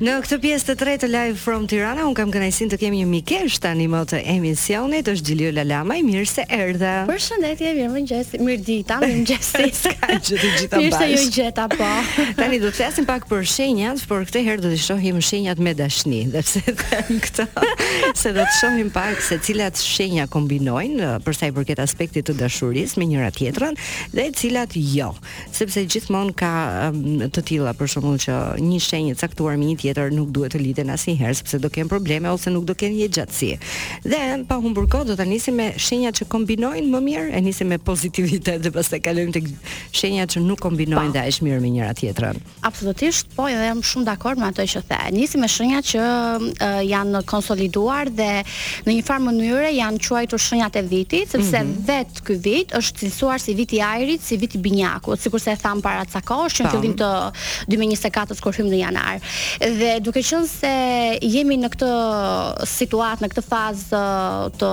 Në këtë pjesë të tretë të Live From Tirana unë kam kënaqësinë të kemi një mikeshë tanimë të emisionit, është Xhiliola Lamaj, mirë se erdhe. Përshëndetje, mirëmëngjesi, mirëdita, mirëmëngjesi. S'ka gjë, të gjitha bashkë. Mirë se ju gjeta po. Tani do të flasim pak për shenjat, por këtë herë do të shohim shenjat me dashni, dhe pse them këtë, se do të shohim pak se cilat shenja kombinojnë për sa i përket aspektit të dashurisë me njëra tjetrën dhe cilat jo. Sepse gjithmonë ka të tilla për shembull që një shenjë e caktuar me një tjetër nuk duhet të lidhen asnjëherë sepse do kenë probleme ose nuk do kenë jetëgjatësi. Dhe pa humbur kohë do ta nisim me shenjat që kombinojnë më mirë, e nisim me pozitivitet dhe pastaj kalojmë tek shenjat që nuk kombinojnë dhe aq mirë me njëra tjetrën. Absolutisht po edhe jam shumë dakord me atë që the. Nisim me shenjat që janë konsoliduar dhe në një farë mënyre janë quajtur shenjat e vitit, sepse mm -hmm. vetë ky vit është cilësuar si viti i ajrit, si viti i binjakut, sikurse e thamë para ca kohësh që në fillim të 2024-s kur hymë në janar. Dhe duke qenë se jemi në këtë situatë, në këtë fazë të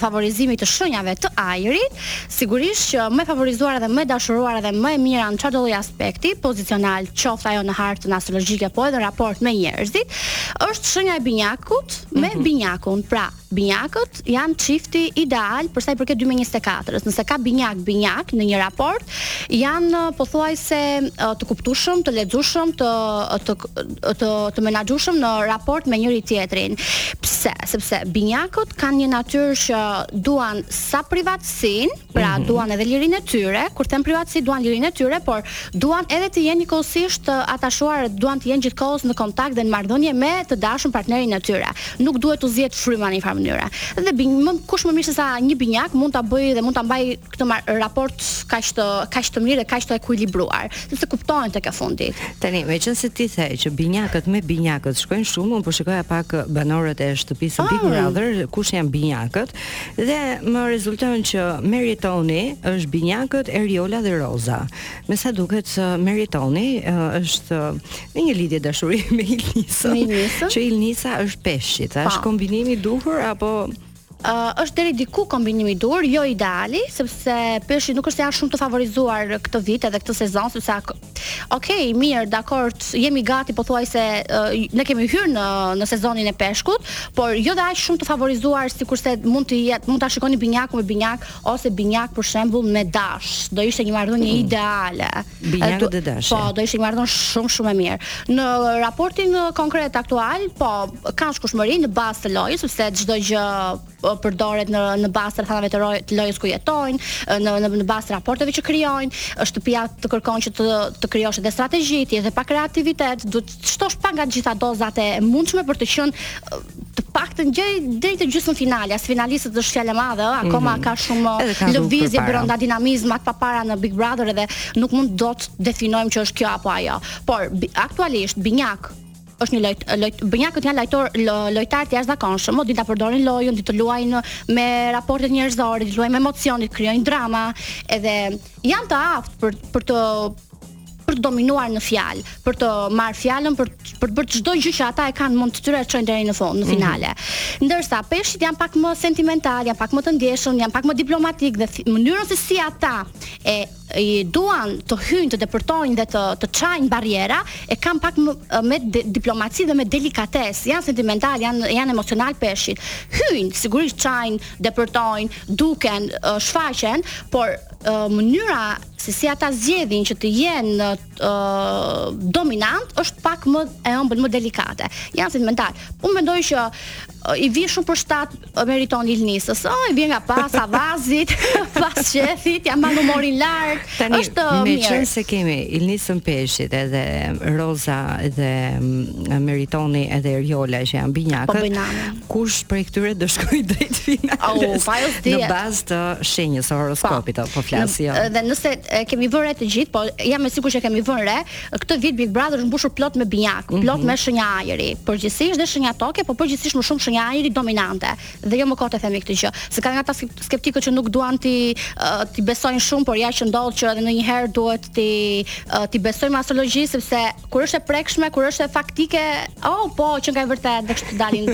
favorizimit të shenjave të ajrit, sigurisht që më e favorizuar dhe më e dashuruar dhe më e mira në çdo lloj aspekti, pozicional, qoftë ajo në hartën astrologjike apo edhe në raport me njerëzit, është shenja e binjakut me mm -hmm. binjakun. Pra, binjakët janë çifti ideal për sa i përket 2024-s. Nëse ka binjak, binjak në një raport, janë pothuajse të kuptueshëm, të lexueshëm, të të të të menaxhueshëm në raport me njëri tjetrin. Pse? Sepse binjakët kanë një natyrë që duan sa privatësin, pra mm -hmm. duan edhe lirinë e tyre, kur them privatësi duan lirinë e tyre, por duan edhe të jenë njëkohësisht të atashuar, duan të jenë gjithkohës në kontakt dhe në marrëdhënie me të dashurin partnerin e tyre. Nuk duhet t'u zihet fryma në një farë mënyre. Dhe binj, më, kush më mirë se sa një binjak mund ta bëjë dhe mund ta mbajë këtë mar raport kaq të kaq të mirë dhe kaq të ekuilibruar, sepse kuptohen tek e fundi. Tani, meqense ti the që binjakët me binjakët shkojnë shumë, unë po shikoja pak banorët e shtëpisë së Big ah. Brother, kush janë binjakët dhe më rezulton që Meritoni është binjakët, Eriola dhe Roza. Me sa duket se Meritoni është në një lidhje dashurie me Ilnisën, që Ilnisa është peshqit, është po. kombinimi i duhur apo Uh, është deri diku kombinimi i duhur, jo ideali, sepse peshqit nuk është se janë shumë të favorizuar këtë vit edhe këtë sezon, sepse ak... ok, mirë, dakord, jemi gati pothuajse uh, ne kemi hyrë në, në sezonin e peshkut, por jo dhe aq shumë të favorizuar sikurse mund të jetë, mund ta shikoni binjakun me binjak, ose binjak për shembull me dash, do ishte një marrëdhënie mm. ideale. Binjakët dhe dashi. Po, do ishte një marrëdhënie shumë shumë e mirë. Në raportin konkret aktual, po ka shkujdesmëri në bazë të lojës, sepse çdo gjë përdoret në në bazë të rrethanave të, roj, të lojës ku jetojnë, në në, në bazë të raporteve që krijojnë, shtëpia të kërkon që të të krijosh edhe strategji, të kesh edhe pak kreativitet, duhet të shtosh pak nga të gjitha dozat e mundshme për të qenë të paktën gjë deri te gjysmëfinalja, as finalistët është fjalë e madhe, ëh, akoma mm -hmm. ka shumë ka lëvizje brenda dinamizma të papara në Big Brother edhe nuk mund dot të definojmë që është kjo apo ajo. Por aktualisht Binjak është një lojt, lojt binjakët janë lojtar lojtarë të jashtëzakonshëm, dinë ta përdorin lojën, dinë të luajnë me raportet njerëzore, të luajnë me emocione, të krijojnë drama, edhe janë të aftë për për të për të dominuar në fjalë, për të marrë fjalën, për për të bërë çdo gjë që ata e kanë mendjen e tyre ta çojnë deri në fund, në mhm. finale. Mm -hmm. Ndërsa peshqit janë pak më sentimentalë, janë pak më të ndjeshëm, janë pak më diplomatikë dhe mënyrën se si ata e i duan të hyjnë të depërtojnë dhe të të çajnë barriera, e kanë pak më, me de, diplomaci dhe me delikatesë, janë sentimentalë, janë janë emocionalë peshqit. Hyjnë, sigurisht çajnë, depërtojnë, duken, shfaqen, por mënyra se si ata zgjedhin që të jenë uh, dominantë është pak më e ëmbël, më delikate. Janë sentimentalë. Unë mendoj që uh, i vjen shumë për shtat Meritoni Ilnisës. Ë, oh, i vjen nga pas avazit, pas shefit, ia mban humorin lart. Tani, është uh, më mirë. se kemi Ilnisën Peshqit edhe Roza dhe mm, Meritoni edhe Erjola që janë binjakët. Po kush prej këtyre do shkojë drejt finales. Au, fajos ti. Në bazë të shenjës së horoskopit po, po flas jo. Dhe nëse e kemi vënë re të gjithë, po jam e sigurt që kemi vënë re, këtë vit Big Brother është mbushur plot me binjakë, mm -hmm. plot me shenja ajri. Përgjithsisht dhe shenja toke, po përgjithsisht më shumë shenja ajri dominante. Dhe jo më kot e themi këtë gjë. Se kanë ata skeptikët që nuk duan t'i t'i besojnë shumë, por ja që ndodh që edhe ndonjëherë duhet t'i t'i besojmë astrologjisë sepse kur është e prekshme, kur është faktike, oh po, që nga e vërteta do të dalin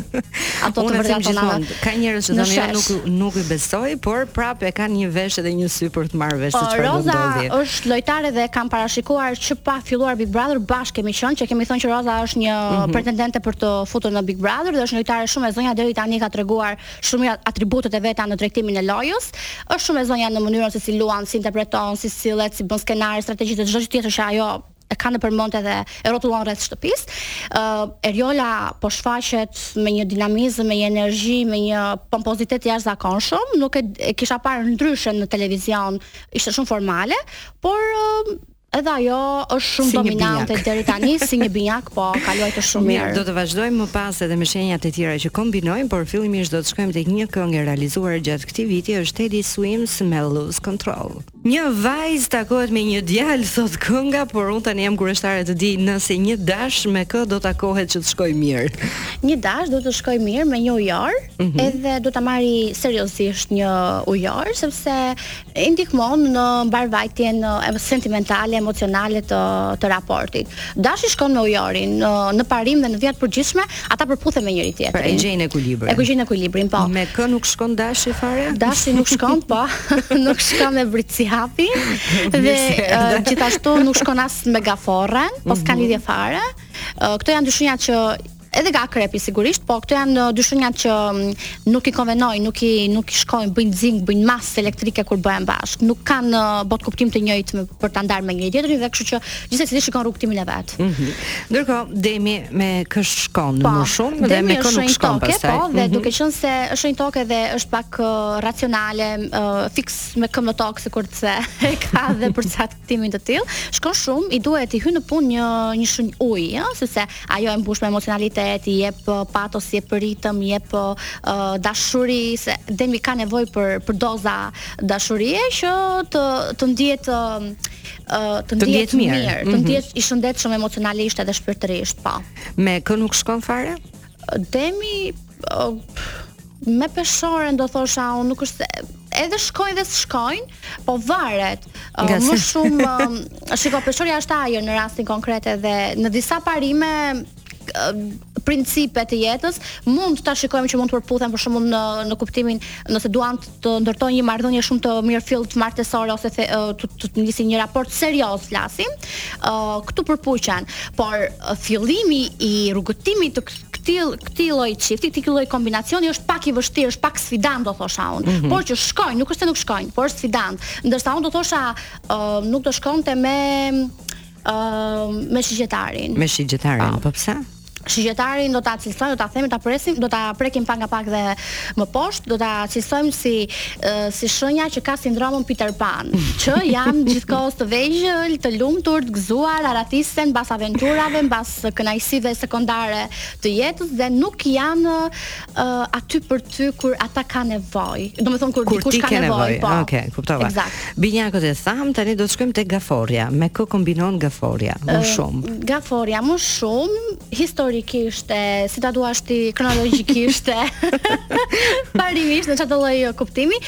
ato të vërteta tona. Gjithmonë, ka njerëz që thonë jo, nuk nuk i besoj, por prapë e kanë një vesh edhe një sy për të marrë vesh se po, çfarë do të ndodhë. Roza është lojtare dhe kam parashikuar që pa filluar Big Brother bashkë kemi qenë, që kemi thënë që Roza është një mm -hmm. pretendente për t'u futur në Big Brother dhe është një lojtare shumë e zonja deri tani ka treguar shumë atributet e veta në drejtimin e lojës. Është shumë e zonja në mënyrën se si luan, si interpreton, si sillet, si bën skenarë, strategji dhe çdo gjë tjetër që ajo e ka nëpër mend edhe e rrotullon rreth shtëpisë. Ë uh, Eriola po shfaqet me një dinamizëm, me një energji, me një pompozitet të jashtëzakonshëm. Nuk e, e kisha parë ndryshe në televizion, ishte shumë formale, por uh, edhe ajo është shumë si dominante deri tani si një binjake, po ka luajtur shumë mirë. Do të vazhdojmë më pas edhe me shenjat e tjera që kombinojmë, por fillimisht do të shkojmë tek një këngë e realizuar gjatë këtij viti, është Teddy Swims me Lose Control. Një vajzë takohet me një djalë thotë kënga, por unë tani jam kureshtare të di nëse një dash me kë do takohet që të shkojë mirë. Një dash do të shkojë mirë me një ujor, mm -hmm. edhe do ta marri seriozisht një ujor sepse i ndihmon në mbarëvajtjen sentimentale, emocionale të raportit. Dashi shkon me ujorin në, në parim dhe në vijat përgjithshme, Ata përputhen me njëri tjetrin. Pra e gjejnë ekuilibrin. E gjejnë ekuilibrin, po. Me kë nuk shkon dashi fare? Dashi nuk shkon, po. nuk shkon me bricjapin. dhe uh, gjithashtu nuk shkon as me gaforren, po mm -hmm. s'kan mhm. lidhje fare. Uh, këto janë dy shenja që edhe akrepi sigurisht, po këto janë uh, dy shenja që mm, nuk i konvenojnë, nuk i nuk i shkojnë, bëjnë zing, bëjnë masë elektrike kur bëhen bashkë. Nuk kanë uh, botëkuptim të njëjtë për ta ndarë me njëri tjetrin dhe kështu që Gjithsesi shikon rrugëtimin e vet. Mm -hmm. Ndërkohë Demi me kë shkon po, më shumë dhe me kë nuk shkon pastaj. Po, dhe mm -hmm. duke qenë se është shenjë toke dhe është pak uh, racionale, uh, fiks me këmbë në tokë sikurse e ka dhe përcaktimin të tillë, shkon shumë, i duhet të hyjë në punë një një shenjë uji, ja, sepse ajo e mbush me emocionalitet, i jep uh, patos, i jep ritëm, i jep uh, dashuri, se Demi ka nevojë për për doza dashurie që të të ndihet uh, të ndihet mirë, të mhm. ndihet i shëndetshëm emocionalisht edhe shpirtërisht, po. Me kë nuk shkon fare? Demi me peshoren do thosha unë nuk është edhe shkojnë dhe s'shkojnë, po varet. Uh, më shumë uh, shiko peshorja është ajër në rastin konkret edhe në disa parime principe të jetës, mund ta shikojmë që mund të përputhen për shembull në në kuptimin nëse duan të ndërtojnë një marrëdhënie shumë të mirë fill martesore ose eh, të, të, të nisin një raport serioz flasim, ë uh, këtu përpuqen, por fillimi i rrugëtimit të këtil këtij lloj çifti, këtij lloj kombinacioni është pak i vështirë, është pak sfidant do thosha unë. Mm -hmm. Por që shkojnë, nuk është se nuk shkojnë, por është sfidant. Ndërsa unë do thosha, ë uh, nuk do shkonte me Ëm me shigjetarin. Me shigjetarin, po pse? Shigjetarin do ta cilësojmë, do ta themi, ta presim, do ta prekim pak nga pak dhe më poshtë, do ta cilësojmë si uh, si shenja që ka sindromën Peter Pan, që janë gjithkohës të vegjël, të lumtur, të gëzuar, arratisen mbas aventurave, mbas kënaqësive sekondare të jetës dhe nuk janë uh, aty për ty kur ata ka nevojë. Domethënë kur, kur dikush ka nevojë, nevoj, po. Okej, okay, kuptova. Exact. Binjakët e thamë, tani do të shkojmë te Gaforrja. Me kë kombinon Gaforrja? Më uh, shumë. Gaforrja më shumë historikisht e si ta duash ti kronologjikisht e parimisht në çdo lloj kuptimi,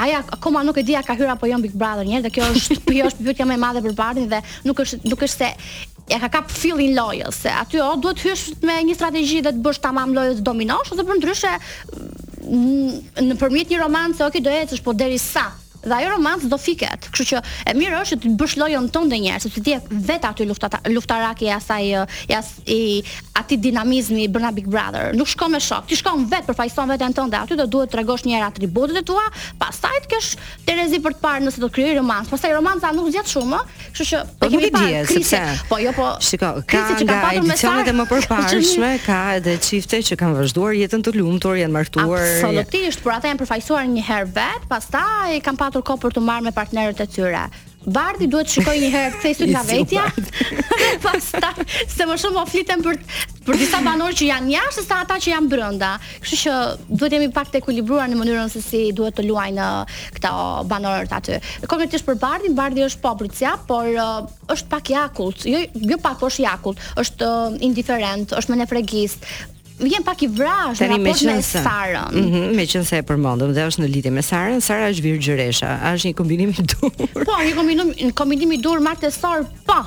Ai akoma nuk e di a ka hyrë apo jo në Big Brother një herë dhe kjo është kjo është pyetja më e madhe për Bardhin dhe nuk është nuk është se ja ka kap fillin lojës, se aty o duhet të hysh me një strategji dhe të bësh tamam lojën të dominosh ose përndryshe nëpërmjet një romance, ok, do ecësh po deri sa, dhe ajo romancë do fiket. Kështu që e mirë është që të bësh lojën tënde një herë, sepse ti je vetë aty luftata, luftaraki i asaj i as i atij dinamizmi i Big Brother. Nuk shkon me shok. Ti shkon vet, përfaqëson veten tënde aty dhe duhet të tregosh një herë atributet e tua, pastaj të kesh terezi për të parë nëse do të krijoj romancë. Pastaj romanca nuk zgjat shumë, kështu që po kemi parë krisje. Po jo, po. Shiko, ka nga edicionet e mëparshme, ka edhe çifte që kanë vazhduar jetën të lumtur, janë martuar. Absolutisht, por ata janë përfaqësuar një herë vet, pastaj kanë patur kohë për t'u marrë me partnerët e tyre. Bardhi duhet të shikojë një herë kthesën nga vetja. Pastaj se më shumë po flitem për për disa banorë që janë jashtë se ata që janë brenda. Kështu që duhet jemi pak të ekuilibruar në mënyrën se si duhet të luajnë uh, këta uh, banorët aty. Konkretisht për Bardhin, Bardhi është po Bricjap, por uh, është pak i akullt. Jo jo pak por është i akullt, është indiferent, është menefregist, Më vjen pak i vrazhdë në raport me Sarën. Mm -hmm, meqenëse e përmendëm dhe është në lidhje me Sarën, Sara është virgjëresha, është një kombinim i duhur. Po, një kombinim, një kombinim i duhur martesor, po,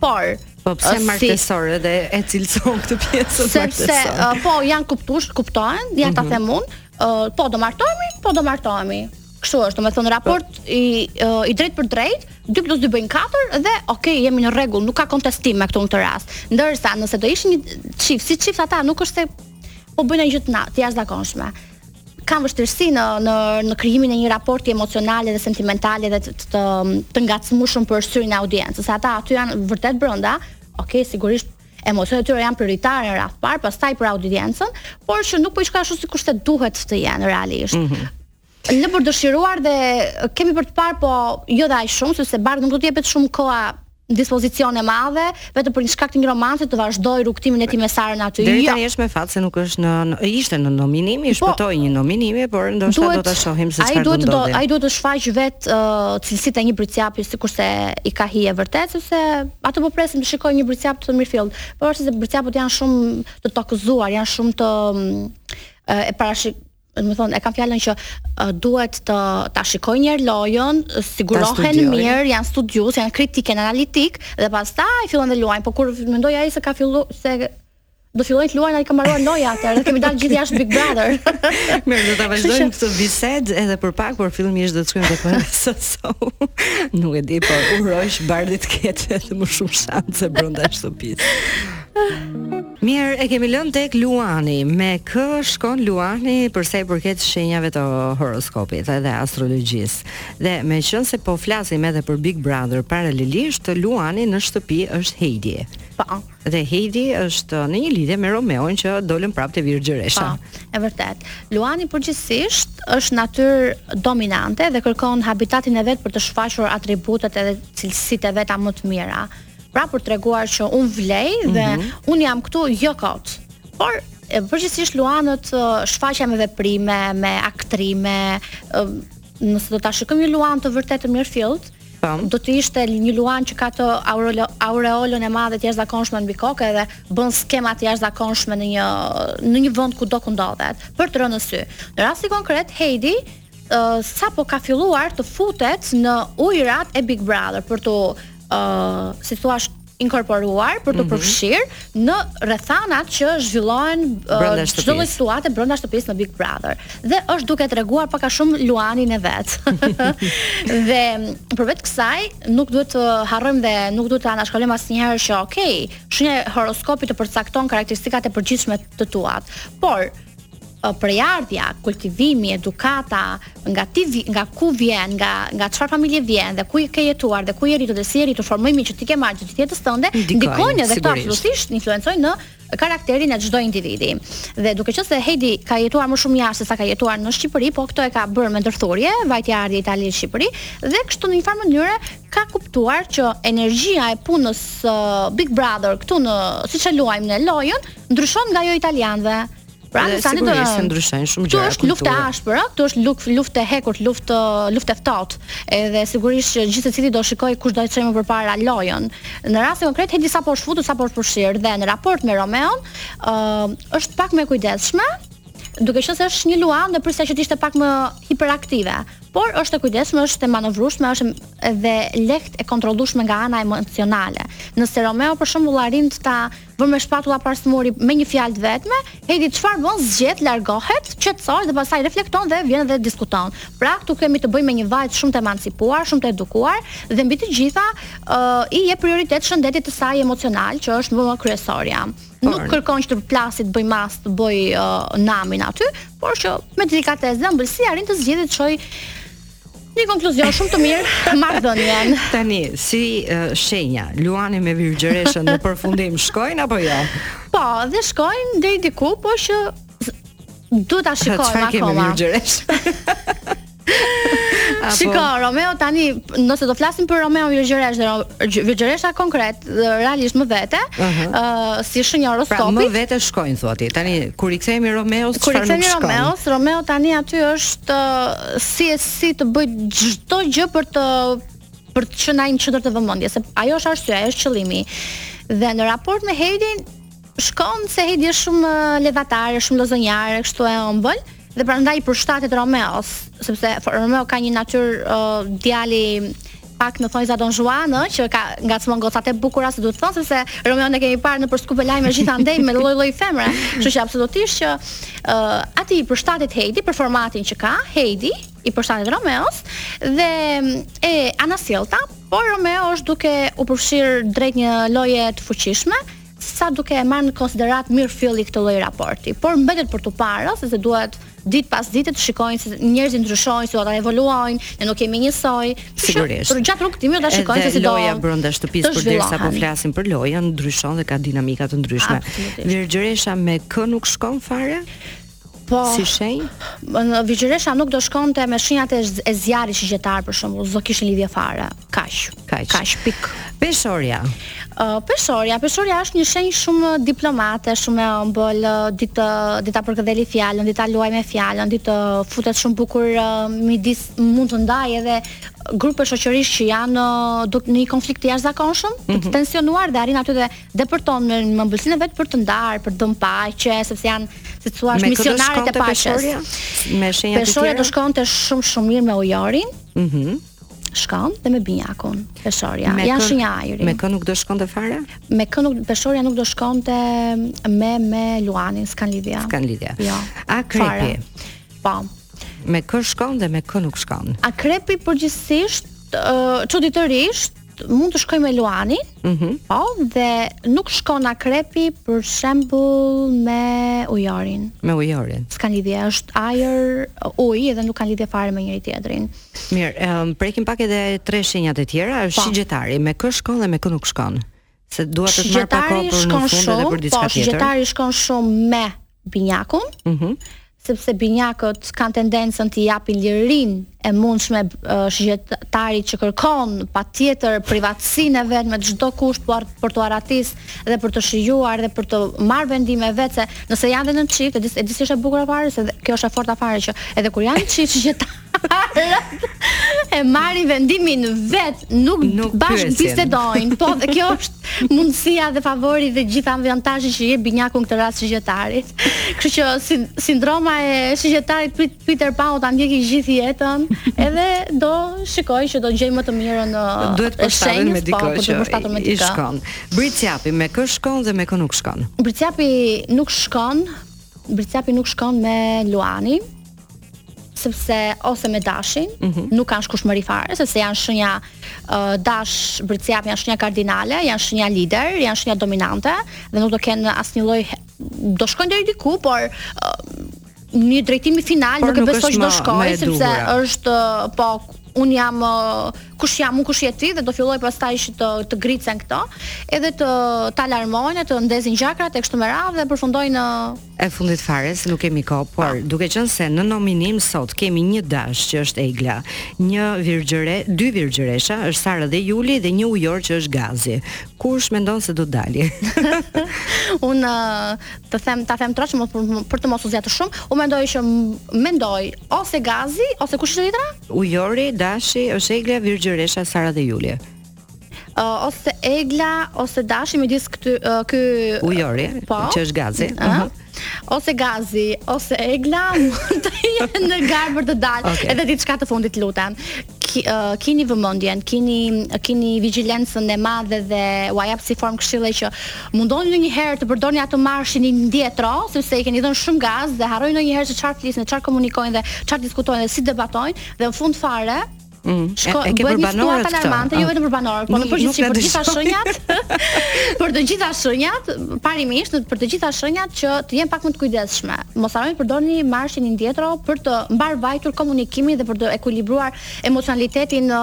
por, Po pse uh, martesor si, dhe e cilëson këtë pjesën martesor? Sepse, uh, po, janë kuptush, kuptohen, ja ta mm -hmm. them unë, uh, po do martohemi, po do martohemi. Kështu është, domethënë raport po. i uh, i drejtpërdrejtë, 2 plus 2 bëjnë 4 dhe ok, jemi në rregull, nuk ka kontestim me këtë në këtë rast. Ndërsa nëse do ishin një çift, si çift ata nuk është se po bëjnë gjë të na, të jashtëzakonshme. Kanë vështirësi në në në krijimin e një raporti emocional dhe sentimental dhe të të, të ngacmueshëm për syrin e audiencës. Ata aty janë vërtet brenda. Ok, sigurisht emocionet e tyre janë prioritare në radhë të parë, pastaj për audiencën, por që nuk po i shkojnë ashtu sikurse duhet të jenë realisht. Mm -hmm Lë për të dëshiruar dhe kemi për të parë, po jo dhe aq shumë, sepse Bardhit nuk do t'i jepet shumë koha në dispozicion e madhe, vetëm për një shkak të një romance të vazhdoj rrugëtimin e tij me Sarën aty. Deri jo. tani është me fat se nuk është në, në ishte në nominim, i po, shpëtoi po, një nominim, por ndoshta duhet, do ta shohim se çfarë do të ndodhë. Ai duhet të shfaq vet uh, cilësitë e një bricjapi sikurse i ka hije vërtet, sepse atë po presim të shikojmë një bricjap të mirëfilltë. Por se bricjapët janë shumë të tokëzuar, janë shumë të mm, e parashik domethënë e kam fjalën që uh, duhet të ta shikojnë një herë lojën, sigurohen mirë, janë studiues, janë kritik, janë analitik dhe pastaj fillojnë dhe luajnë, por kur mendon ai se ka filluar se do fillojnë të luajnë ai ka mbaruar loja atë, ne kemi dalë gjithë jashtë Big Brother. Mirë, do ta vazhdojmë këtë bisedë edhe për pak, por fillimisht do të shkojmë tek Vanessa so. Nuk e di, por uroj që Bardhi të ketë edhe më shumë shanse brenda shtëpisë. Mirë e kemi lënë tek Luani, me kë shkon Luani për sa i përket shenjave të horoskopit edhe astrologjisë. Dhe meqënëse po flasim edhe për Big Brother paralelisht, Luani në shtëpi është Heidi. Po. Dhe Heidi është në një lidhje me Romeon që dolën prapë te virgjëresha. Po, e vërtet. Luani përgjithsisht është natyrë dominante dhe kërkon habitatin e vet për të shfaqur atributet edhe cilësitë e veta më të mira. pra për treguar që un vlej dhe mm -hmm. un jam këtu jo kot. Por përgjithsisht Luanët shfaqen me veprime, me aktrime, nëse do ta shikojmë një Luan të vërtetë mirëfillt, do të ishte një luan që ka atë aureolën e madhe të jashtëzakonshme mbi kokë edhe bën skema të jashtëzakonshme në një në një vend kudo ku ndodhet për të rënë në sy. Në rastin konkret Heidi sapo ka filluar të futet në ujërat e Big Brother për t'u uh, si thuash inkorporuar për t'u mhm. përfshirë mm -hmm. në rrethanat që zhvillohen çdo lloj situate brenda shtëpisë në Big Brother. Dhe është duke treguar pak a shumë Luanin e vet. dhe përveç kësaj, nuk duhet të harrojmë dhe nuk duhet të anashkalojmë asnjëherë që, ok, shenja e horoskopit të përcakton karakteristikat e përgjithshme të tuat. Por prejardhja, kultivimi, edukata, nga ti vi, nga ku vjen, nga nga çfarë familje vjen dhe ku ke jetuar dhe ku je rritur dhe si je rritur, formimi që ti ke marrë gjatë jetës tënde ndikojnë edhe këto absolutisht influencojnë në karakterin e çdo individi. Dhe duke qenë se Heidi ka jetuar më shumë jashtë se sa ka jetuar në Shqipëri, po këto e ka bërë me ndërthurje, vajtje ardhje Itali Shqipëri dhe kështu në një farë mënyre ka kuptuar që energjia e punës uh, Big Brother këtu në siç e luajmë ne lojën ndryshon nga ajo e italianëve. Pra ne tani do të ndryshojnë shumë gjëra. Kjo është luftë e ashpër, ëh, kjo është luftë luftë e hekurt, luftë luftë e ftohtë. Edhe sigurisht që gjithsecili do shikojë kush do të çojë më përpara lojën. Në rastin konkret Heidi sapo është futur, sapo është përfshirë dhe në raport me Romeon, ëh, është pak më e kujdesshme, duke qenë se është një luan dhe prisja që të ishte pak më hiperaktive. Por është e kujdesshme, është e manovrueshme, është edhe lehtë e kontrollueshme nga ana emocionale. Nëse Romeo për shembull arrin ta vërë me shpatulla pas murit me një fjalë të vetme, Heidi çfarë bën, zgjedh, largohet, qetësohet dhe pastaj reflekton dhe vjen dhe diskuton. Pra këtu kemi të bëjmë me një vajzë shumë të emancipuar, shumë të edukuar dhe mbi të gjitha uh, i jep prioritet shëndetit të saj emocional, që është më, më kryesorja. Nuk kërkon që të plasë, të bëjë mas, të bëjë uh, namin aty, por që me delikatesë dhe ëmbëlsi arrin të zgjidhë, të çojë Një konkluzion shumë të mirë të marrëdhënies. Tani, si uh, shenja, luani me virgjëreshën në përfundim shkojnë apo jo? Po, dhe shkojnë deri diku, po që do ta shikojmë akoma. Çfarë kemi virgjëreshë? Shiko, Romeo tani, nëse do flasim për Romeo Virgjëresh dhe Virgjëresha konkret, realisht i vete, ëh, uh -huh. uh, si shënjë horoskopi. Pra, më vete shkojnë thotë. Tani kur i kthehemi Romeos, çfarë nuk shkon? Kur i kthehemi Romeos, Romeo tani aty është uh, si e si të bëjë çdo gjë për të për të qenë ai në qendër të vëmendjes, se ajo është arsyeja, ajo është qëllimi. Dhe në raport me Heidin shkon se Heidi është shumë ledhatare, shumë lozonjare, kështu e ëmbël dhe prandaj i përshtatet Romeos, sepse Romeo ka një natyrë uh, djali Pak në thonjza Don Juan, ë, që ka ngacmon gocat e bukura, se duhet të thonë sepse Romeon e kemi parë nëpër skupe lajmesh gjithandej me lloj-lloj femra. Kështu që absolutisht që ë uh, atij i përshtatet Heidi për formatin që ka, Heidi i përshtatet Romeos dhe e anasjellta, por Romeo është duke u përfshirë drejt një loje të fuqishme, sa duke e marrë në konsideratë mirëfilli këtë lloj raporti, por mbetet për t'u parë, sepse duhet ditë pas dite të shikojnë se njerëzit ndryshojnë, se ata evoluojnë, ne nuk jemi njësoj. Sigurisht. Përgjatë rrugëtimit do ta shikojmë se si do. Loja brenda shtëpisë përderisa po flasim për lojën, ndryshon dhe ka dinamika të ndryshme. Virgjëresha me kë nuk shkon fare? Po. Si shenjë? Virgjëresha nuk do shkonte me shenjat e, e zjarrit shigjetar për shembull, s'do kishte lidhje fare. Kaq. Kaq. Kaq pik. Peshorja. Uh, peshorja, peshorja është një shenjë shumë diplomate, shumë e ëmbël, di ta, di ta përkëdheli fjalën, di ta luajë me fjalën, di të futet shumë bukur uh, midis mund të ndajë edhe grupe shoqërish që janë në një konflikt të jashtëzakonshëm, mm -hmm. të mhm. tensionuar dhe arrin aty dhe depërton me ëmbëlsinë e vet për të ndarë, për të bën paqe, sepse janë si thua misionarët e paqes. Me shenja të tjera. Peshorja do shkonte shumë shumë mirë me Ujorin. Mhm. Mm shkon dhe me Binjakun, Peshorja. Janë shenja ajri. Me kë nuk do shkonte fare? Me kë nuk Peshorja nuk do shkonte me me Luanin, s'kanë lidhje. S'kanë lidhje. Jo. Akrepi. Po. Me kë shkon dhe me kë nuk shkon? Akrepi përgjithësisht çuditërisht mund të shkojë me Luanin. Mhm. Mm po, dhe nuk shkon akrepi për shembull me ujorin. Me ujorin. S'ka lidhje, është ajër, ujë dhe nuk kanë lidhje fare me njëri-tjetrin. Mirë, um, prekim pak edhe tre shenjat e tjera, është po. shigjetari, me kë shkon dhe me kë nuk shkon. Se dua të marr pak kohë për në fund edhe për diçka po, tjetër. Po, shigjetari shkon shumë me binjakun. Mhm. Mm sepse binjakët kanë tendencën t'i japin lirinë e mundshme shigjetarit që kërkon patjetër privatësinë e vet me çdo kusht për, për t'u arratis dhe për të shijuar dhe për të marrë vendime vetë se nëse janë dhe në çift e di si është e bukura fare se dhe, kjo është e forta fare që edhe kur janë çift shigjetari e marrin vendimin vet, nuk, nuk bash bisedojnë. Po dhe kjo është mundësia dhe favori dhe gjithë avantazhet që jep binjaku në këtë rast shigjetarit. Kështu që si, sindroma e shigjetarit Peter Pan ta ndjeki gjithë jetën, edhe do shikojë që do gjejë më të mirën në Duhet të shkojë me dikë po, që me dikë. i shkon. Bricjapi me kë shkon dhe me kë nuk shkon? Bricjapi nuk shkon. Bricjapi nuk shkon me Luanin. sepse ose me dashin, mm -hmm. nuk kanë shkueshmëri fare, sepse janë shenja uh, dash bricjap, janë shenja kardinale, janë shenja lider, janë shenja dominante, dhe nuk do kenë asnjë lloj, do shkojnë deri diku, por uh, një drejtimi final nuk e besoj që do shkojnë, sepse është, uh, po, un jam uh, kush jam un kush je ti dhe do fillojë pastaj që të të grricen këto edhe të të alarmojnë të ndezin gjakrat e kështu me radhë dhe përfundojnë në uh, E fundit fare, se nuk kemi kohë, por pa, duke qenë se në nominim sot kemi një dash që është Egla, një virgjëre, dy virgjëresha, është Sara dhe Juli dhe një ujor që është Gazi. Kush mendon se do të dalë? Un të them, ta them troç, mos për të mos u zgjatur shumë, u mendoj që mendoj ose Gazi ose kush është tjetra? Ujori, dashi, është Egla, virgjëresha, Sara dhe Juli. uh, ose Egla ose Dashi midis këtyre uh, ky Ujori, po, që është Gazi. Uh, uh -huh. Ose Gazi, ose Egla mund të jenë në garë për të dalë. Okay. Edhe diçka të fundit lutem. Ki, uh, kini vëmendjen, kini kini vigjilencën e madhe dhe ua jap si formë këshille që mundoni ndonjëherë të përdorni atë marshin indietro, sepse i keni dhënë shumë gaz dhe harrojnë ndonjëherë se çfarë flisin, çfarë komunikojnë dhe çfarë diskutojnë dhe si debatojnë dhe në fund fare Mm. Shko, e, e ke për banorët këtë. Alarmante, jo ah. vetëm për banorët, por në përgjithësi për gjitha shenjat. për të gjitha shenjat, parimisht për të gjitha shenjat që të jenë pak më të kujdesshme. Mos harroni të përdorni marshin indietro për të mbarëvajtur komunikimin dhe për të ekuilibruar emocionalitetin në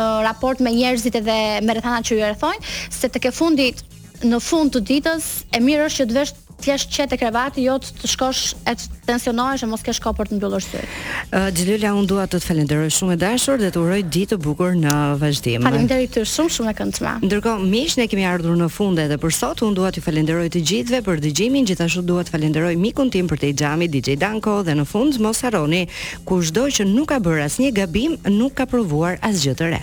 në raport me njerëzit dhe me rrethanat që ju rrethojnë, se tek e fundit në fund të ditës e mirë është që të vesh të jesh i qetë te krevati, jo të shkosh e të tensionohesh e mos kesh kohë për të mbyllur sytë. Uh, Xhelula, unë dua të të falenderoj shumë e dashur dhe të uroj ditë të bukur në vazhdim. Faleminderit ty shumë shumë e këndshme. Ndërkohë, miq, ne kemi ardhur në fund edhe për sot. Unë dua t'ju falenderoj të gjithëve për dëgjimin, gjithashtu dua të falenderoj mikun tim përtej xhamit DJ Danko dhe në fund mos harroni, kushdo që nuk ka bërë asnjë gabim, nuk ka provuar asgjë të re.